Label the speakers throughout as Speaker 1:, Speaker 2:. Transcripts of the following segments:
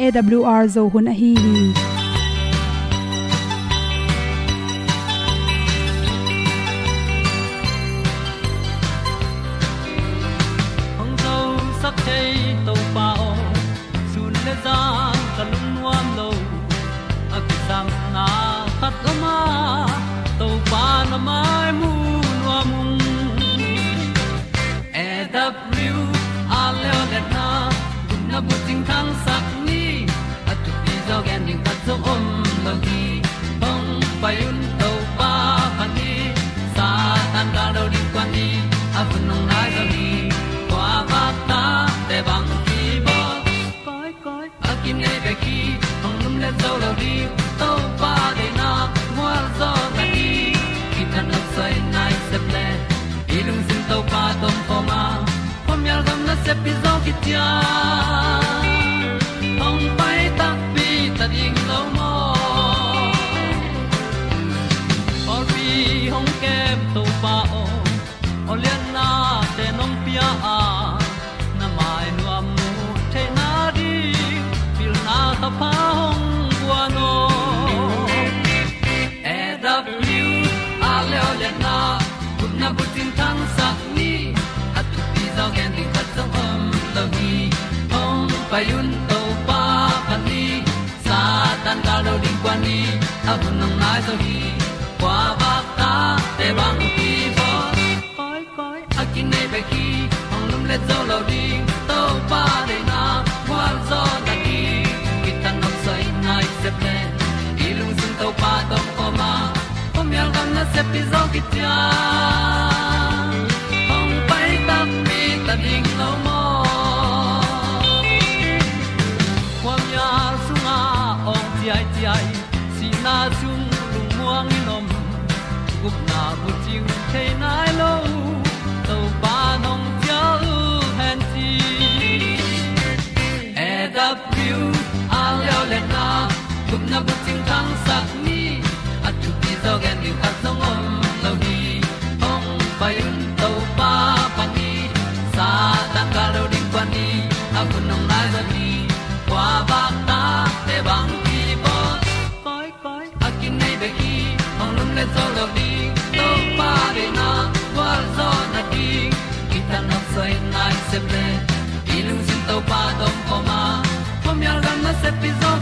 Speaker 1: awr zo hun a hi hi
Speaker 2: pi came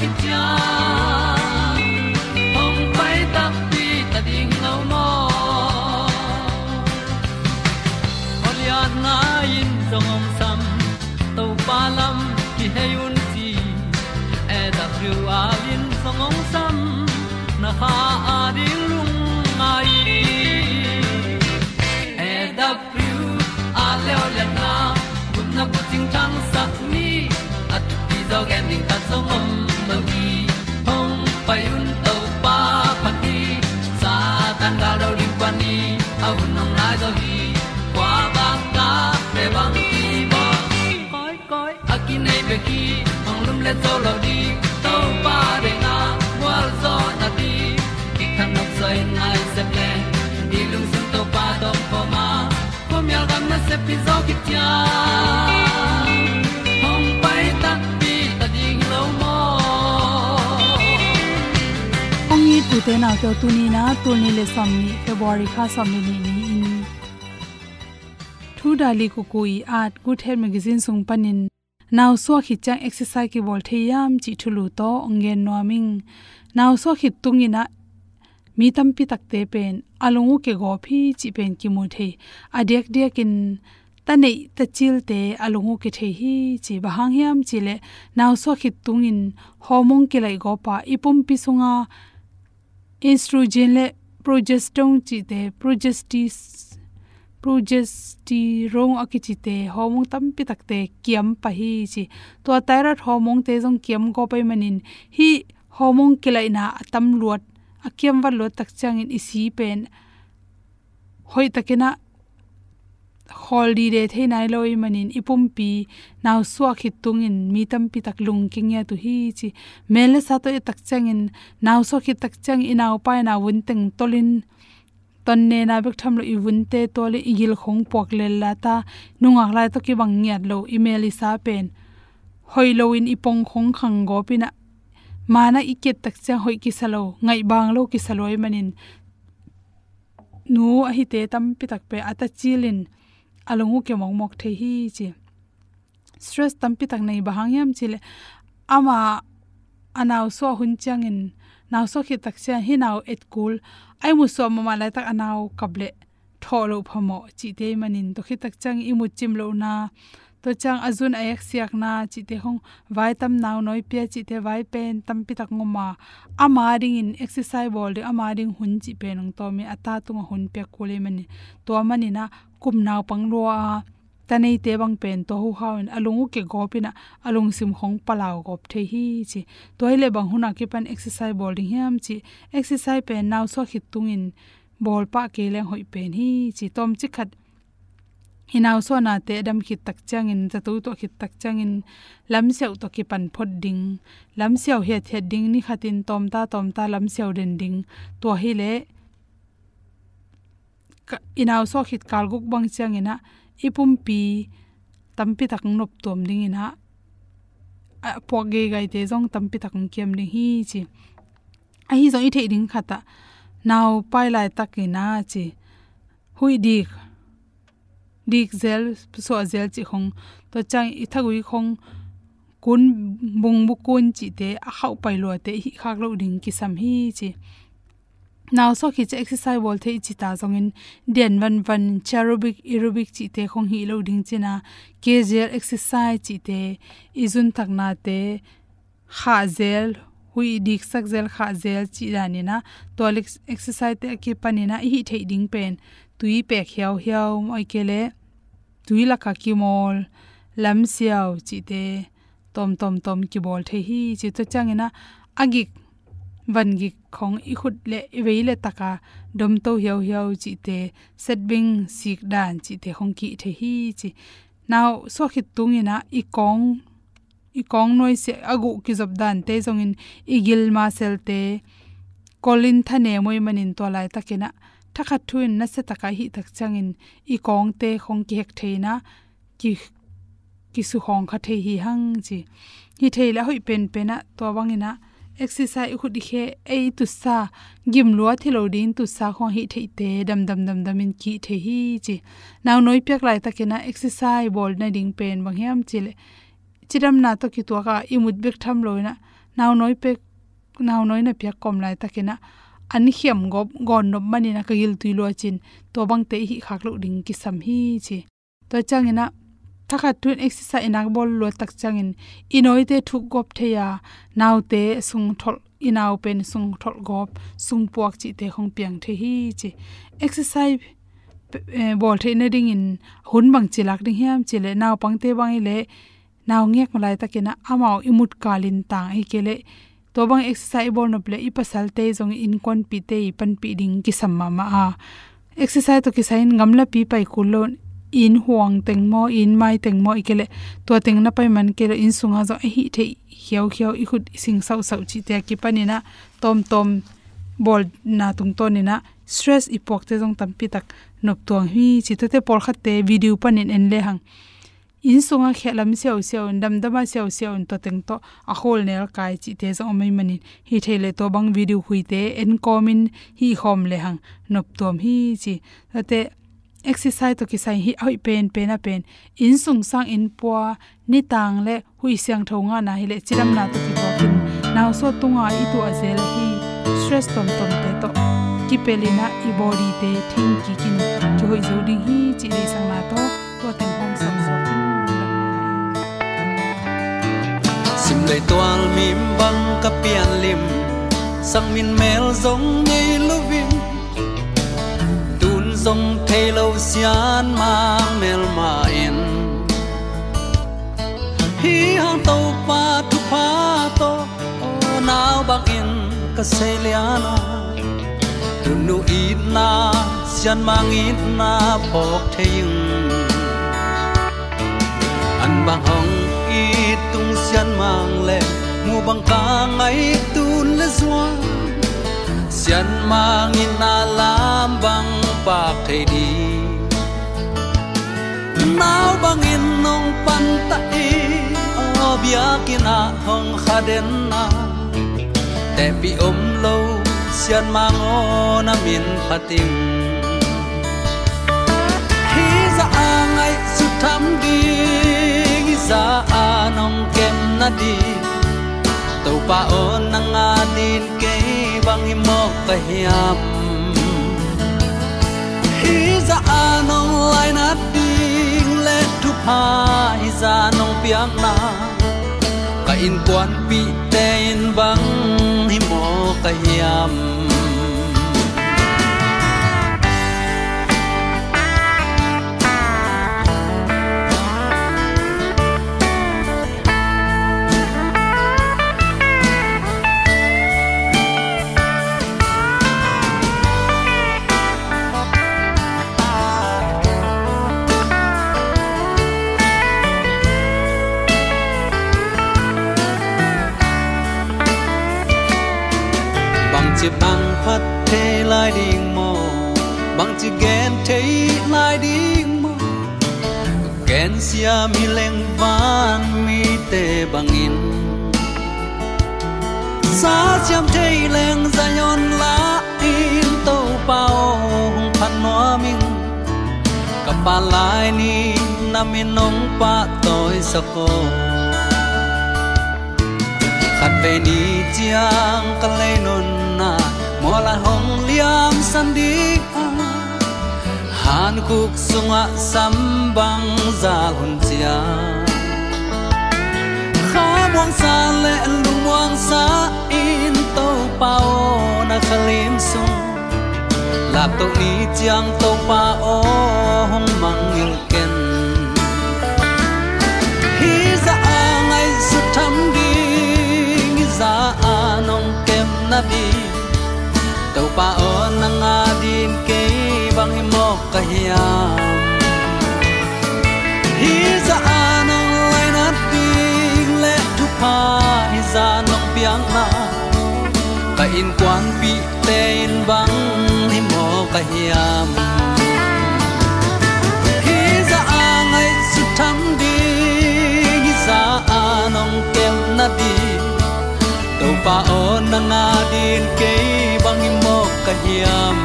Speaker 2: ki tia ong pai ta pi ta ding lo mo na in song om sam to pa lam ki hay un ti e da thru a lin song om sam na ha a di pi zo ki tia hom pai ta pi ta ding lo mo
Speaker 1: ong ni tu te na to tu ni na tu ni le som ni february kha som ni ni in thu dali ku good health magazine sung panin naw so khi chang exercise ki bol the yam chi thulu to ongen noming naw so khi tungina mi tam pi tak te pen alungu ke go phi chi pen ki mu the. Adek dek in ta nei ta chil te alungu ke the hi chi bahang hiam chi le naw so khit tung in hormone ke lai go pa. Ipum pi sunga estrogen le progesterone chi te progestis, progesterone akichite hormone tak te kiam pa hi chi. To thyroid hormone te jong kiam go pai manin. Hi hormone kilaina tam luat akiam wa lo tak chang in isi pen. Hoi takena hol di de the nai loi manin ipum pi. Naw suwa khit tung in mi tam pi tak lung king ya tu hi chi. Mele sa to e tak chang in naw so khit tak chang inaw pa na wun teng tolin. Ton ne na bek tham lo i wun te to le igil khong pok le la ta. Nunga lai to ki bang ngiat lo email i sa pen. Hoi loin ipong khong khang go pina mana iket tak cha hoi ki salo ngai bang lo ki saloi manin. Nu a hi te tam pi tak pe ata chilin alungu ke mong mok the hi chi. Stress tam pi tak nei bahang yam chile. Ama anaw so hun changin naw so khi tak cha hi naw et kul. Ai mu so ma la tak anaw kable tholo phamo chi te manin. To khi tak chang i mu chim lo na to chang azun ayak siak na chi te hong vai tam nau noi pe chi te vai pen tam pi tak ngoma. Ama ring in exercise bol de ama ring hun chi pe nong to mi ata tunga hun pe kule mani. To mani na kum nau pang ro a tanei te bang pen to hu hawen alungu ke gopina alung sim hong palau gop the hi chi. Toile bang huna ke pan exercise bowling hiam chi. Exercise pen nau so khit tungin bol pa ke le hoi pen hi chi. Tom chi khat hinaw so na te dam khit tak chang changin chatu to khit tak chang in lam seu to ki pan phot ding lam seu he the ding ni khatin tom ta tom ta lam seu den ding to hi le inaw so khit kal guk bang chang ina ipum pi tampi tak nop tom ding ina po ge gai te jong tampi tak kem ding hi chi a hi zo i the ding khata naw pai lai takina chi hui dik dik zel so zel chi khong to chang i thagui khong kun bung bu kun chi te a khau pai lo te hi khak lo ding ki sam hi chi now so khi exercise bol the chi ta zong in den van van cherubic, aerobic chi te khong hi lo ding china kgl exercise chi te izun tak na te kha zel hui dik sak zel kha zel chi rani na. To exercise te à, ki panina hi thei ding pen tui pek hiao hiao moi kele tui la ka ki mol lam siao chi te tom tom tom ki bol the hi chi to changena agik van gi khong i khut le ve le taka dom to hiao hiao chi te set bing sik dan chi te khong ki the hi chi. Now, so khit tungina i kong i kong noi se agu ki job dan te jong in igil ma sel te kolin thane moi manin to lai takena thakha thuin na se taka hi tak changin i kong te khong ki hek theina ki ki su khong kha the hi hang chi hi theila hoi pen pena to wangina exercise khu di khe ei tu sa gim lua thilo din tu sa khong hi thei te dam dam dam dam in ki the hi chi naw noi pek lai takena exercise bol na ding pen bang hiam chile chiram na to ki to ka imut bek tham loina naw noi pek naw noi na pek kom lai takena an hiam gop gon no mani na kagil tuilo chin. To bang te hi khak lo ding ki sam hi chi. To changina thakha tun exercise inak bol lo tak changin inoi te thuk gop theya naw te sung thol inaw pen sung thol gop, sung puak chi te khong piang the hi chi. Exercise eh, bol the na ding in. Hun bang chilak ding hiam chile naw pang te bang ile naw ngek malai takena amao imut kalin ta hi kele to bang exercise bol no ple ipasal te jong in kon pi te pan pi ding ki samma ma a. Exercise to ki sain ngamla pi pai kulon in huang teng mo, in mai teng mo, ikele to teng na pai man ke in sunga zo, hi the hiao hiao i khut sing sau sau chi te ki panina tom tom bol na tung to ni na stress ipok te jong tam pi tak nop tuang. Hi, chi te te por khat te, video panin en le hang in sunga khelam seo seo dam dama seo seo to teng to a hol nel kai chi te zo mai mani hi thele to bang video hui te, en komin hi khom le hang, nop tom hi chi. Ate exercise to ki sai hi oi pen pen a pen. In sung sang in pwa ni tang le hui siang thonga na hi le chiram na to ki to kin naw so tunga i tu a zel hi stress tom tom te to. Ki pelina i body te, thing ki kin. Ki hoi zo ding hi chi le sang na to to teng
Speaker 2: sim lei toal mim bang ka pian lim sang min mel zong nei lovin tun giống thei lo sian mang mel mà in hi hàng tàu pa tu pa to o nao bang in ka se liana tu nu ít na sian mang ít na pok theing an bang ít tung sian mang bang ka ngai tun le zua sian mang in na lam bang pa thei đi. Nao bang in nong pan ta i o a hong khaden na. Te pi om lo sian o na min pating hi za angai su tham đi za anong à kem na đi to pa on na nga din ke bang mo ka hiam. Hi za anong lai na ding le tu pa hi za nong piang na. Ka in kwan pi te in bang hi mo chỉ bằng phát thế lại đi mò bằng chỉ ghen thế lại đi mò ghen xia mi leng van mi te bằng in xa chăm thế leng ra nhon lá in tàu bao hung phan noa mình kapal lai ni namin nong pa toy sa ko khát về ni chiang ka lấy non na mo la hong liam san đi han kuk sunga sambang za hun chia. Kha mong sa le lu mong sa in to pao na khalim sung. Lap to ni chiang to pa o hong mang il ken. Hi za angai su tham đi za anong kem na đi tàu pa on na nga din ke bang mo ka hiam. Hi za anong lai na ding le tu pa, hi za nong piang na ka in kwan pi te in bang hi mo ka hiam. Hi za angai su tham ding hi za anong kem na di pa on na nga din ke bang mo ka hiam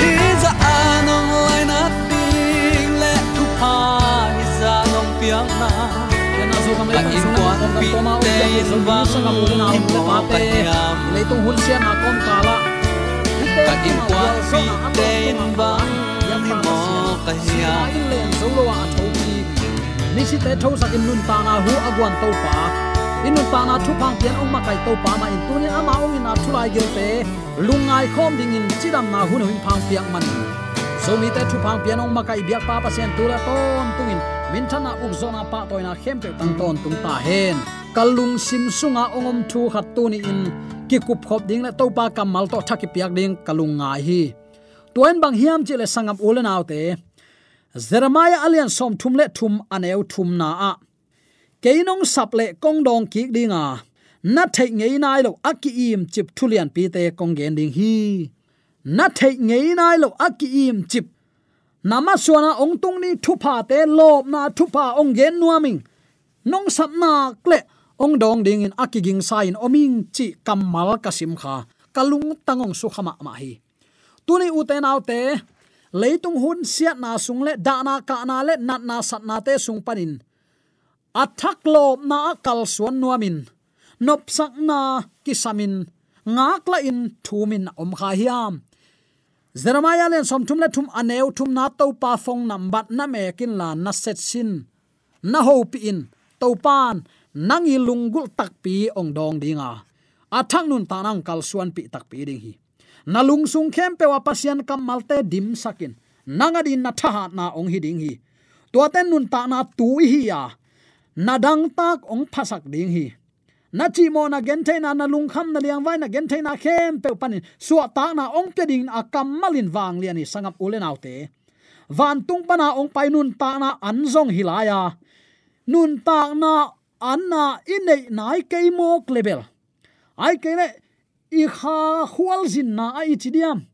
Speaker 2: hi za anong lai na ding le tu pa hi za nong piang na
Speaker 3: na zo kam
Speaker 2: ka
Speaker 3: le
Speaker 2: in kwan pi te in bang hi mo ka hiam
Speaker 3: le tung hun sia na kom kala
Speaker 2: ka in kwan pi te in bang hi mo ka hiam
Speaker 3: in len zo lo a tho ki ni si te tho sakin nun ta na hu agwan to pa inun ta na thu phang pian ong ma kai to pa ma in tu ni ama ong in na thu lai gel lung lungai khom ding in chidam na hun hin phang piang man. So mi te thu phang pian ong ma kai biak pa pa sen tu la ton tungin min thana uk zona pa toina khem pe tang ton tung ta hen. Kalung sim sunga ongom thu khat tu ni in. Ki kup khop ding la to pa kamal to thaki piak ding kalung ngai hi. Tuen bang hiam chile sangam ulen autte Jeremiah alian som thum le thum aneu thum na a keinong saple kong dong ki dinga. Na thei ngei nai lo aki im chip thulian pi te kong gen ding hi. Na thei ngei nai lo aki im chip. Nama suana ong tung ni thu pha te lob na thu pha ong gen nuaming nong sap na kle ong dong ding in aki ging sain oming chi kamal kasim kha. Kalung tangong su khama ma hi. Tuni uten autte leitung hun siat na sung le da na ka na le nat na sat na te sung panin athak lo na kal suan nuamin nop sak na kisamin ngak la in thumin om kha hiam. Jeremiah len som thum le thum aneu thum na to pa phong nam bat na me kin la na set sin. Na ho pi in. To pan. Nang i lungul tak pi ong dong dinga. Athak nun ta nang kal suan pi tak pi ding hi. Na lung sung khem pe wa pasian kam malte dim sakin. Nanga din na tha na ong hi ding hi. To ten nun ta na tu hi ya nadang tak ong phasak ding hi. Na chi mo na gen na na lung kham na liang vai na gen na khem pe pan suwa ta na ong pe ding a kam malin wang lian ni sangap ulen autte van tung pana ong pai nun ta na an zong hilaya nun ta na an na inei nai ke mo level ai ke ne i kha khwal zin na ai chi diam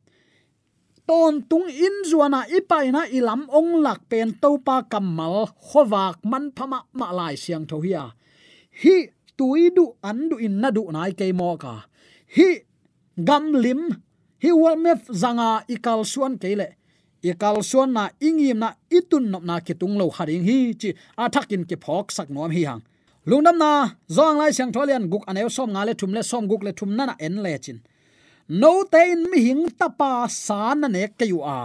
Speaker 3: ton tung in zuana ipaina ilam ong lak pen topa kamal khowak man phama ma lai siang tho hiya hi tuidu andu in nadu nai ke mo ka. Hi gam lim hi wal mef zanga ikal suan kele ikal suan na ingim na itun nop na kitung lo haring hi chi athakin ke phok sak nom hi hang. Lungnam na zong lai siang tholian guk aneu som nga le thum le som guk le thum na na en le chin no tein mi hing tapa à. san na ne kayu a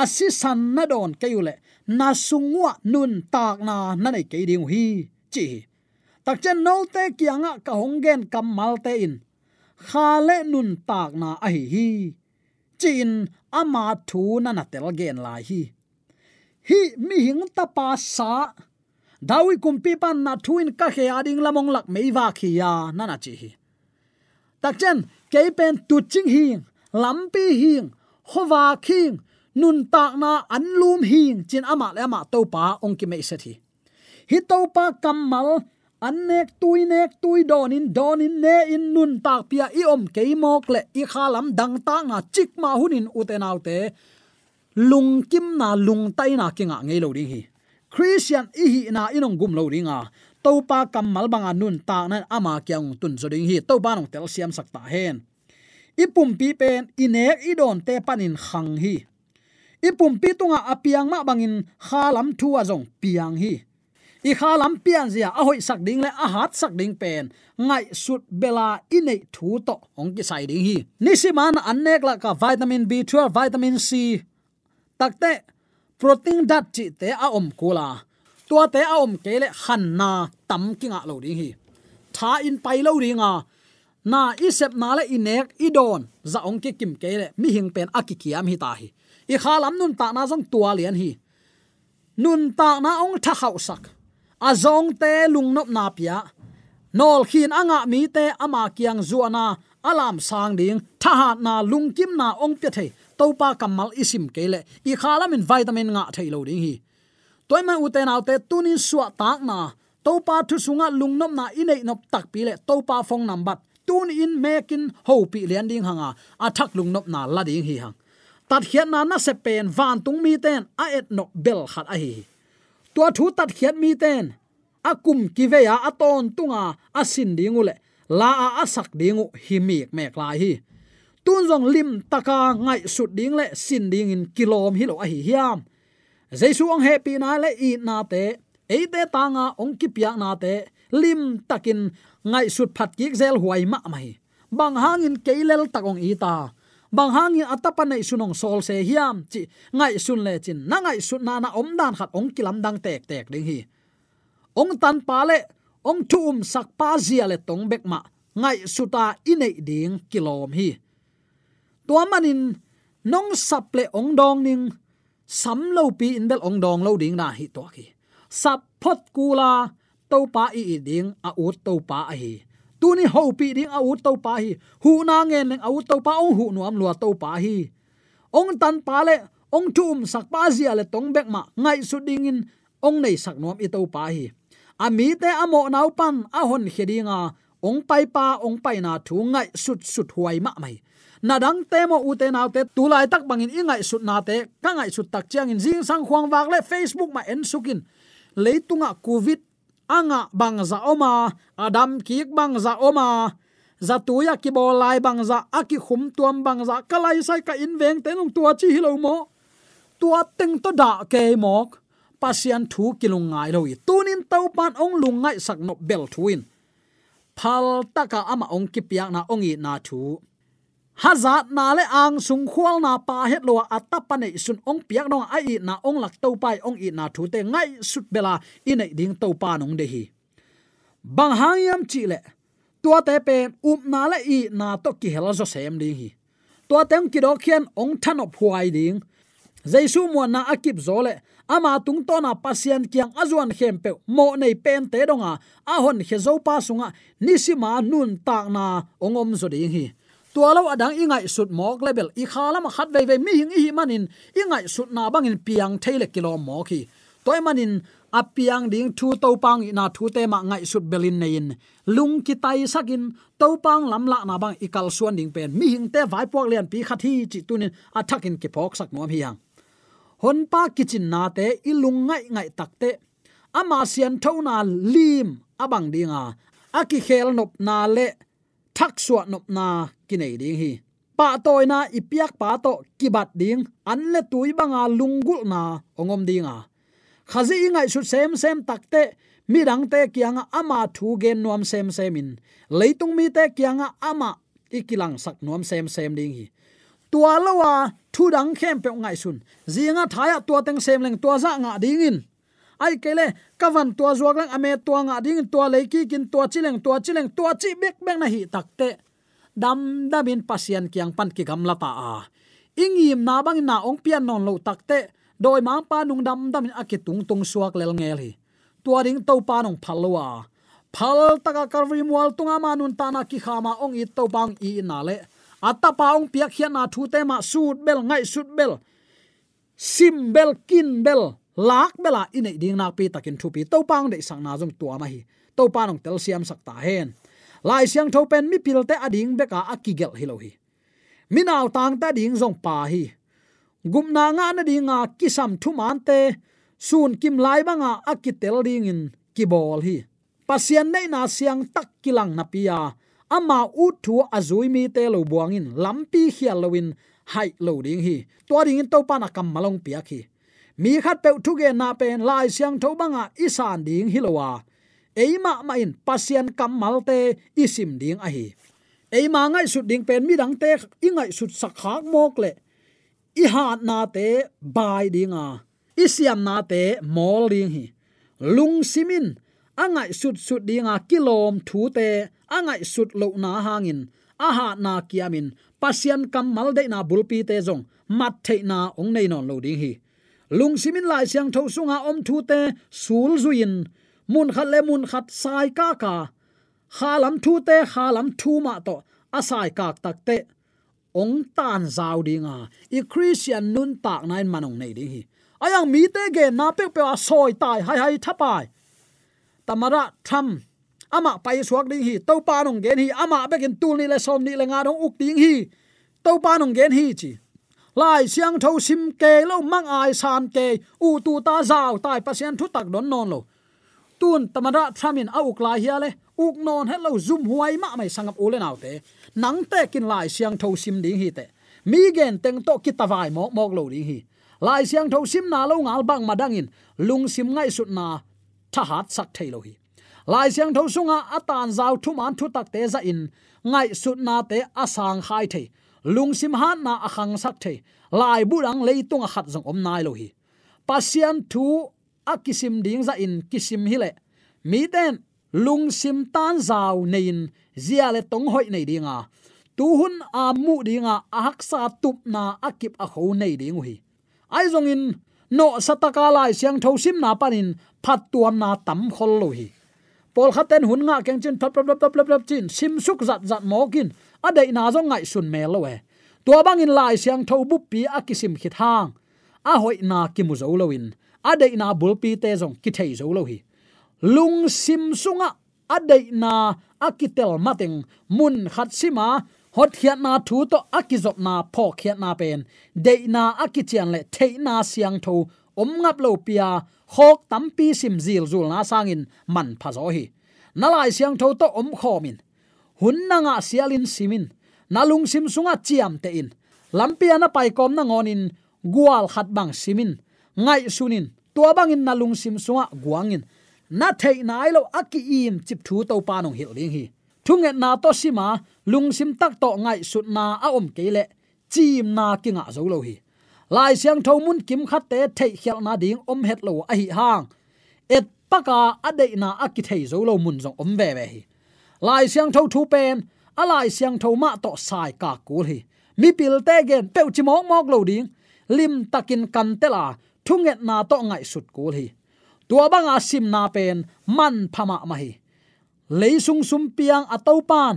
Speaker 3: asi san na don kayu le na sungwa nun tak na na nei ke ding hi chi tak chen no te kianga ka honggen kam mal te in. Kha le nun tak na a hi. Hi chin ama thu na na tel gen lai hi. Hi mi hing tapa sa dawi kumpi pan à, na thuin ka khe ading lamong lak mei wa khiya na na chi hi. Tak chen ke pen tu ching hing lampi hing howa khing nun tak na anlum hing chin ama le ama to pa ong ki me se thi. Hi to pa kamal an nek tui nek tui đón in ne in nun tak pia i om ke mok le i khalam dang ta na chik ma hunin utenaute lung kim na lung tai na kinga ngei lo ding hi christian i hi na inong gum lo ringa topa kamal banga nun ta nan ama kyang tun zoding hi topa nong tel siam sakta hen. Ipum pi pen inek idon te panin khang hi. Ipum pi tunga apiang ma bangin khalam thua zong piang hi. I khalam pian zia a hoi sak ding le a hat sak ding pen. Ngai sut bela ine thu to ong ki sai ding hi. Nisiman annek la ka vitamin b12 vitamin c. Takte protein dat chi te a om kula tua te a om kele han na tam kinga lo ding hi. Tha in pai lo ringa na isep na le inek idon za ong ki kim kele mi hing pen akikiam hi ta hi. I khalam nun ta na zong tua lian hi. Nun ta na ong tha khau sak. A zong te lung nop na pia. Nol khin anga mi te ama kiang zuana alam sang ding. Tha na lung kim na ong pe the topa kamal isim kele i khalamin vitamin nga thailo ding hi toy ma uten autte tunin suwa tak na topa thu sunga lungnom na inei nop tak pile topa phong number tun in mekin ho pi lian ding à. à, hanga athak lungnop na la ding hi hang tat hian na na se pen van tung mi ten a à, et no bel khat a hi tua thu tat hian mi ten akum ki ve ya aton tunga asin dingule la a asak dingu hi mek mek lai hi tun jong lim taka ngai sut ding le sin ding in kilom hi lo a hi hiam jesu ong happy na le i na te. E te tanga ong ki pia na te. Lim takin ngai sut phat ki zel huai ma mai. Bang hangin keilel takong i ta. Bang hangin atapa nei sunong sol se hiam chi ngai sun le chin. Na ngai sun na na om dan khat ong kilam dang tek tek ding hi. Ong tan pa le, ong thum um sak pa zia le tong bek ma. Ngai suta inei ding kilom hi. Tuamanin nong saple ong dong ning sam lo pi in bel ong dong lo ding na hi to ki sap phot kula to pa i ding, a u to pa a hi. Tu ni ho pi ding, a u to pa hi. Hu na nge leng a u to pa ong hu nuam lua to pa hi. Ong tan pa le, ong tum sak pa zia le tong bek ma ngai su ding in, ong nei sak nuam i to pa hi. A mi te amo nau pan, a hon hedinga ong pai pa, ong pai na thu ngai sut sut huai ma mai na dang te mo u te nau te tu lai tak bangin ingai sut na te, ka ngai sut tak chiang in jing sang khuang wak le facebook ma en sukin leitunga covid, anga bangza oma, adam kik bangza oma, zatuya ki bol lai bang aki khum tuam bangza kalai sai ka in veng te nong tua chi hilo mo. Tua teng to da ke mok, pasian thu kilung ngai lo tunin tau pan ong lung ngai sak no bel thuin phal taka ama ong ki piak na ong i na thu hazat na le ang sung khwal na pa het lo atapa nei sun ong piak dong ai na ong lak to pai ong i na thu te ngai sut bela in nei ding to pa nong de hi. Bang hangyam chi le, tua te pe up na le i na to ki hela zo sem ding hi. Tua teng ki do khian ong than op huai ding. Jaisu mo na akip zo le, ama tung to na pasian kyang azuan khem pe mo nei pen te donga a hon he zo pa sunga nisima nun tak na ongom zo ding hi tualo adang ingai sut mok level. I khala ma khat ve ve mi hing hi manin. Ingai sut na bangin piang thaile kilo mo khi toy manin apiang ding thu to pang na thu te ma ngai sut belin nein lung ki tai sakin to pang lam la na bang ikal suan ding pen. Mi hing te vai pok lian pi khathi chi tunin athakin ki phok sak nom hiang hon pa kitchen na te ilung ngai ngai takte ama sian thona lim abang dinga aki khel nop na le, thak suwa nop na kinai ding hi. Pa toy na ipiak pa to kibat ding. An le tui banga lungul na ongom dinga. Khazi ingai su sem sem takte mi dang te kyanga ama thu gen nuam sem semin leitung mi te kianga ama ikilang sak nuam sem sem ding hi. Tua lawa thu dang khem pe ngai sun. Zinga thaya tua teng sem leng tua za nga ding in. Ai kele kavan tua zuak lang ame tua nga ding tua leiki kin, tua chileng tua chileng tua chi bek bek na hi takte dam damin pasian kiang pan ki gam lata a. Ingim na bang na ong pian non lo takte doi ma pa nung dam dam akitung tung suak lel ngel hi. Tua ding to pa nong phalwa phal taka karvi mual tunga manun tana ki khama ong i to bang i na le. Ata pa ong piak hian na thu te ma sut bel, ngai sut bel. Sim bel, kin bel, lak bela ine ding nak pi takin thu pi. To pang de sang na jong tua ma hi. To pa nong tel siam sakta hen lai siang tho pen mi pil te ading beka akigel hilohi lo hi. Minaw tang ta ding zong pa hi. Gumna nga na dinga kisam thu man te. Sun kim lai banga akitel ding in kibol hi. Pasian nei na siang tak kilang na pia ama u thu azui mi te lo buangin lampi hial lowin hai lo ding hi. To ding in to pa na kam malong pia khi. Mi khat pe thu ge na pen lai siang tho banga isan ding hilowa eima ma in pasian kam malte, isim ding a hi eima ngai sut ding pen mi dang te, ingai sut sakhak mok le. I hat na te, bai dinga isiam na te, mol ding hi. Lung simin, angai sut sut dinga kilom thu te, angai sut lo na hangin. Aha na kiamin pasian kam mal de na bulpi te jong mat the na ong nei non lo ding hi. Lung simin lai siang tho sunga om thu te, sul zuin mun khat le mun khat sai ka ka. Khalam thu te khalam thu ma to. Asai kak tak te. Ong tan zau dinga i christian nun tak nain manong nei ding hi. Ayang mi te ge, na pe pe a soi tai, hai hai, thapai. Tamara, tham. Ama pai suak ding hi. To pa nong gen hi. Ama bekin tul ni le som ni le nga dong uk ding hi. To pa nong gen hi chi. Lai siang tho sim ke lo mang ai san ke. U tu ta zau tai pasien thu tak don non lo tun tamara thamin a uk lai hiale uk non hello zoom huai ma mai sangap ule naw te nang te kin lai siang tho sim ding hi te mi gen teng to ki tawai mok mok lo ding hi. Lai siang tho sim na lo ngal bang madangin lung sim ngai sut na, tha hat sak thei lo hi. Lai siang tho sunga atan zau thu man thu tak te za in ngai sut na te asang khai thei lung sim han na akhang sak thei lai burang leitung a khat jong om nai lo hi. Pasian thu akisim ding za in kisim hile mi ten, lung sim tan zau nein zia le tong hoi nei dinga tu hun a mu dinga a hak sa tup na akip a kho nei ding hi ai zong in, no sataka lai siang tho sim na panin phat tuam na tam khol lo hi. Pol khaten hun nga keng chin thap thap thap thap thap chin, sim suk zat zat mokin a dei na zong ngai sun me lo we tua bang in lai siang tho bu pi akisim khit hang. A hoi na ki mu zo lo in a na bulpi te zong ki thei zo lo hi. Lung sim sunga a na akitel mateng mun khat sima, hot khiat na thu to akizop na pho khiat na pen. Dei na akichian le thei na siang tho. Om ngap lo pia, khok tampi sim zil zul na sangin man pha zo hi. Nalai siang tho to om khomin hun na nga sialin simin nalung sim sunga chiam te in. Lampia na pai kom na ngonin gual khat bang simin ngai sunin tua bangin nalung sim sunga guangin. Na thei na lo aki im chip thu to pa nong hil ling hi. Thunge na to sima lung sim tak to ngai sut na a om kele chim na kinga zo lo hi. Lai siang tho mun kim khat te thei khel na ding om het lo a hi hang. Et paka ade na aki thei zo lo mun jong om ve ve hi. Lai siang tho thu pen, a lai siang tho ma to sai ka kul hi. Mi pil te gen pe chi mok mok lo ding. Lim takin kan te la thunget na to ngai sut kul hi. Tua banga sim na pen man phama ma hi. Leisung sum piang atau pan.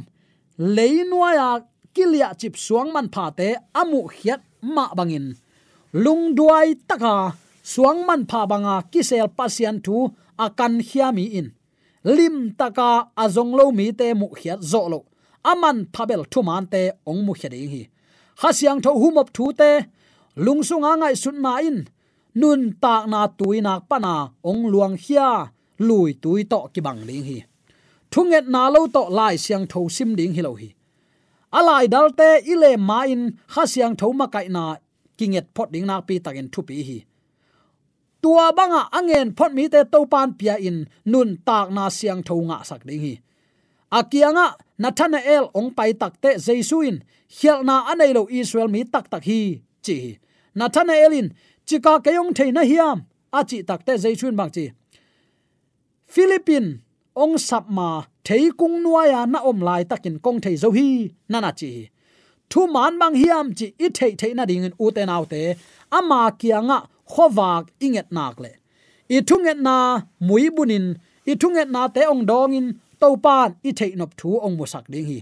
Speaker 3: Leinuaya kilia chip suang man pha te amu khiat ma bangin. Lung duai taka suang man pha banga kisel pasian thu akan hiami in. Lim taka azong lo mi te mu khiat zo lo. Aman phabel thu man te ong mu khia hi, hi hasiang tho humop thu te lungsunga angai sun na in nun tak na tui nak pana ong luang hia, lui tui to ki bang ling hi. Thunget na lo to lai siang tho sim ding hi lo hi. Alai dalte ile ma in hasiang tho ma kai na, kinget phot ding nak pi takin thu pi hi. Tua banga angen phot mi te to pan pia in, nun tak na siang tho nga sak ding hi. Akianga, nathanael ong pai takte jesuin hialna anei lo israel mi tak tak hi, chi nathanaelin chika kayong theina hiam. Achi takte jesuin Philippines ông philippine, ong sapma thei kung nuaya na om lai takin kong thei zo hi nana chi. Thu man bang hiam chi, i thei thei na ding u te nau te. Ama kianga khowak inget nak le. I thunget na, mui bunin i thunget na te ong dongin to pan, i thei nop thu ong musak ding hi.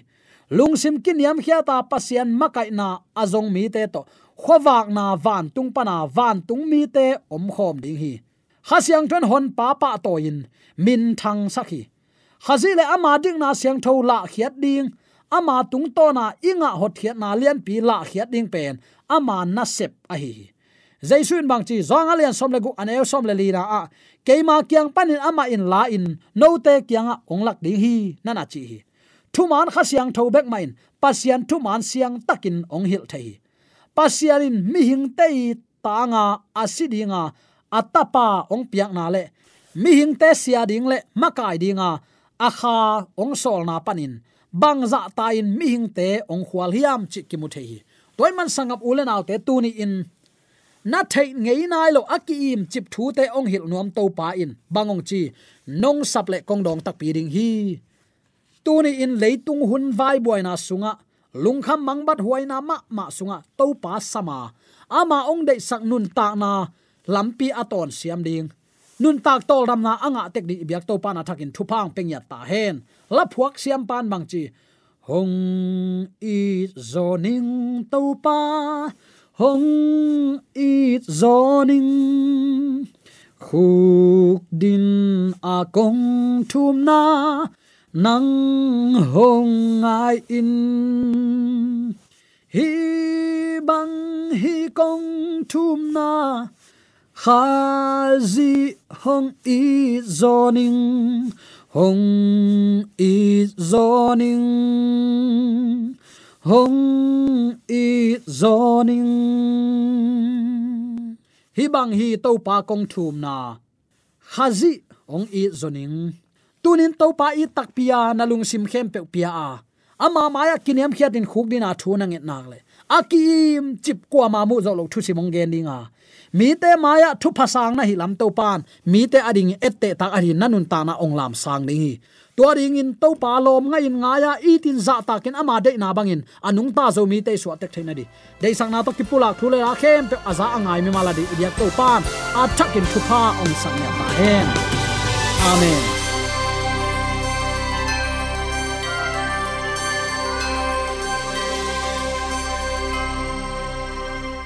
Speaker 3: Lungsim kin yam khia ta pasian makai na azong mi te to khowak na van tung pana van tung mi te om khom ding hi. Hasiang ton hon pa pa to in. Min thang sakhi khazile ama ding na siang tho la khiat ding. Ama tung to na inga hot khiat na lian pi la khiat ding pen. Ama na sep a hi jaisun bang chi zong alian som le gu anel som le li a. Keima kyang panin ama in la in. No te kyang ong lak ding hi. Nana chi hi. Thuman kha siang tho bek main pasian thuman siang takin ong hil thei pasialin mi hing tei tanga asidinga, atapa ong piak na le. Mi hing te sia ding le makai dinga akha ong sol na panin. Bang za ta in mi hing te ong khwal hiam chi ki mu hi toy man sangap ulen autte tu ni in. Na thei ngei nai lo aki im chip thu te ong hil nuam to pa in. Bangong chi, nong sap le kong dong tak pi ding hi. Tu ni in leitung hun vai boy na sunga lung kham mang bat huai na ma ma sunga to pa sama ama ong de sak nun ta na lampi aton siam ding. Nun tak tol ram na anga tek di biak to pa na thakin thupang pengya ta hen. La phuak siam pan bang chi, hong i zoning to pa. Hong i zoning khuk din a kong thum na nang hong ai in. Hi bang hi kong thum na khazi hong i zoning hong i zoning hong i zoning hi bang hi to pa kong thum na khazi ong i zoning tunin topa i takpia nalung sim khem pe pia a. Ama maya kiniam khiatin khuk din a thu na nget nak le. Akim chip kwa ma mu zo lo thu simong gen dinga mi te maya thu phasang na hi lam to pan mi te ading ette ta ari nanun ta na ong lam sang ding hi. To ring in to pa lom nga in nga ya tin za ta ken ama de na bangin anung ta zo mi te so tek thaina di. Dei sang na to ki pula thu le ra khem pe aza angai mi mala di ya to pan a thakin thu pha ong sang ya ta hen. Amen.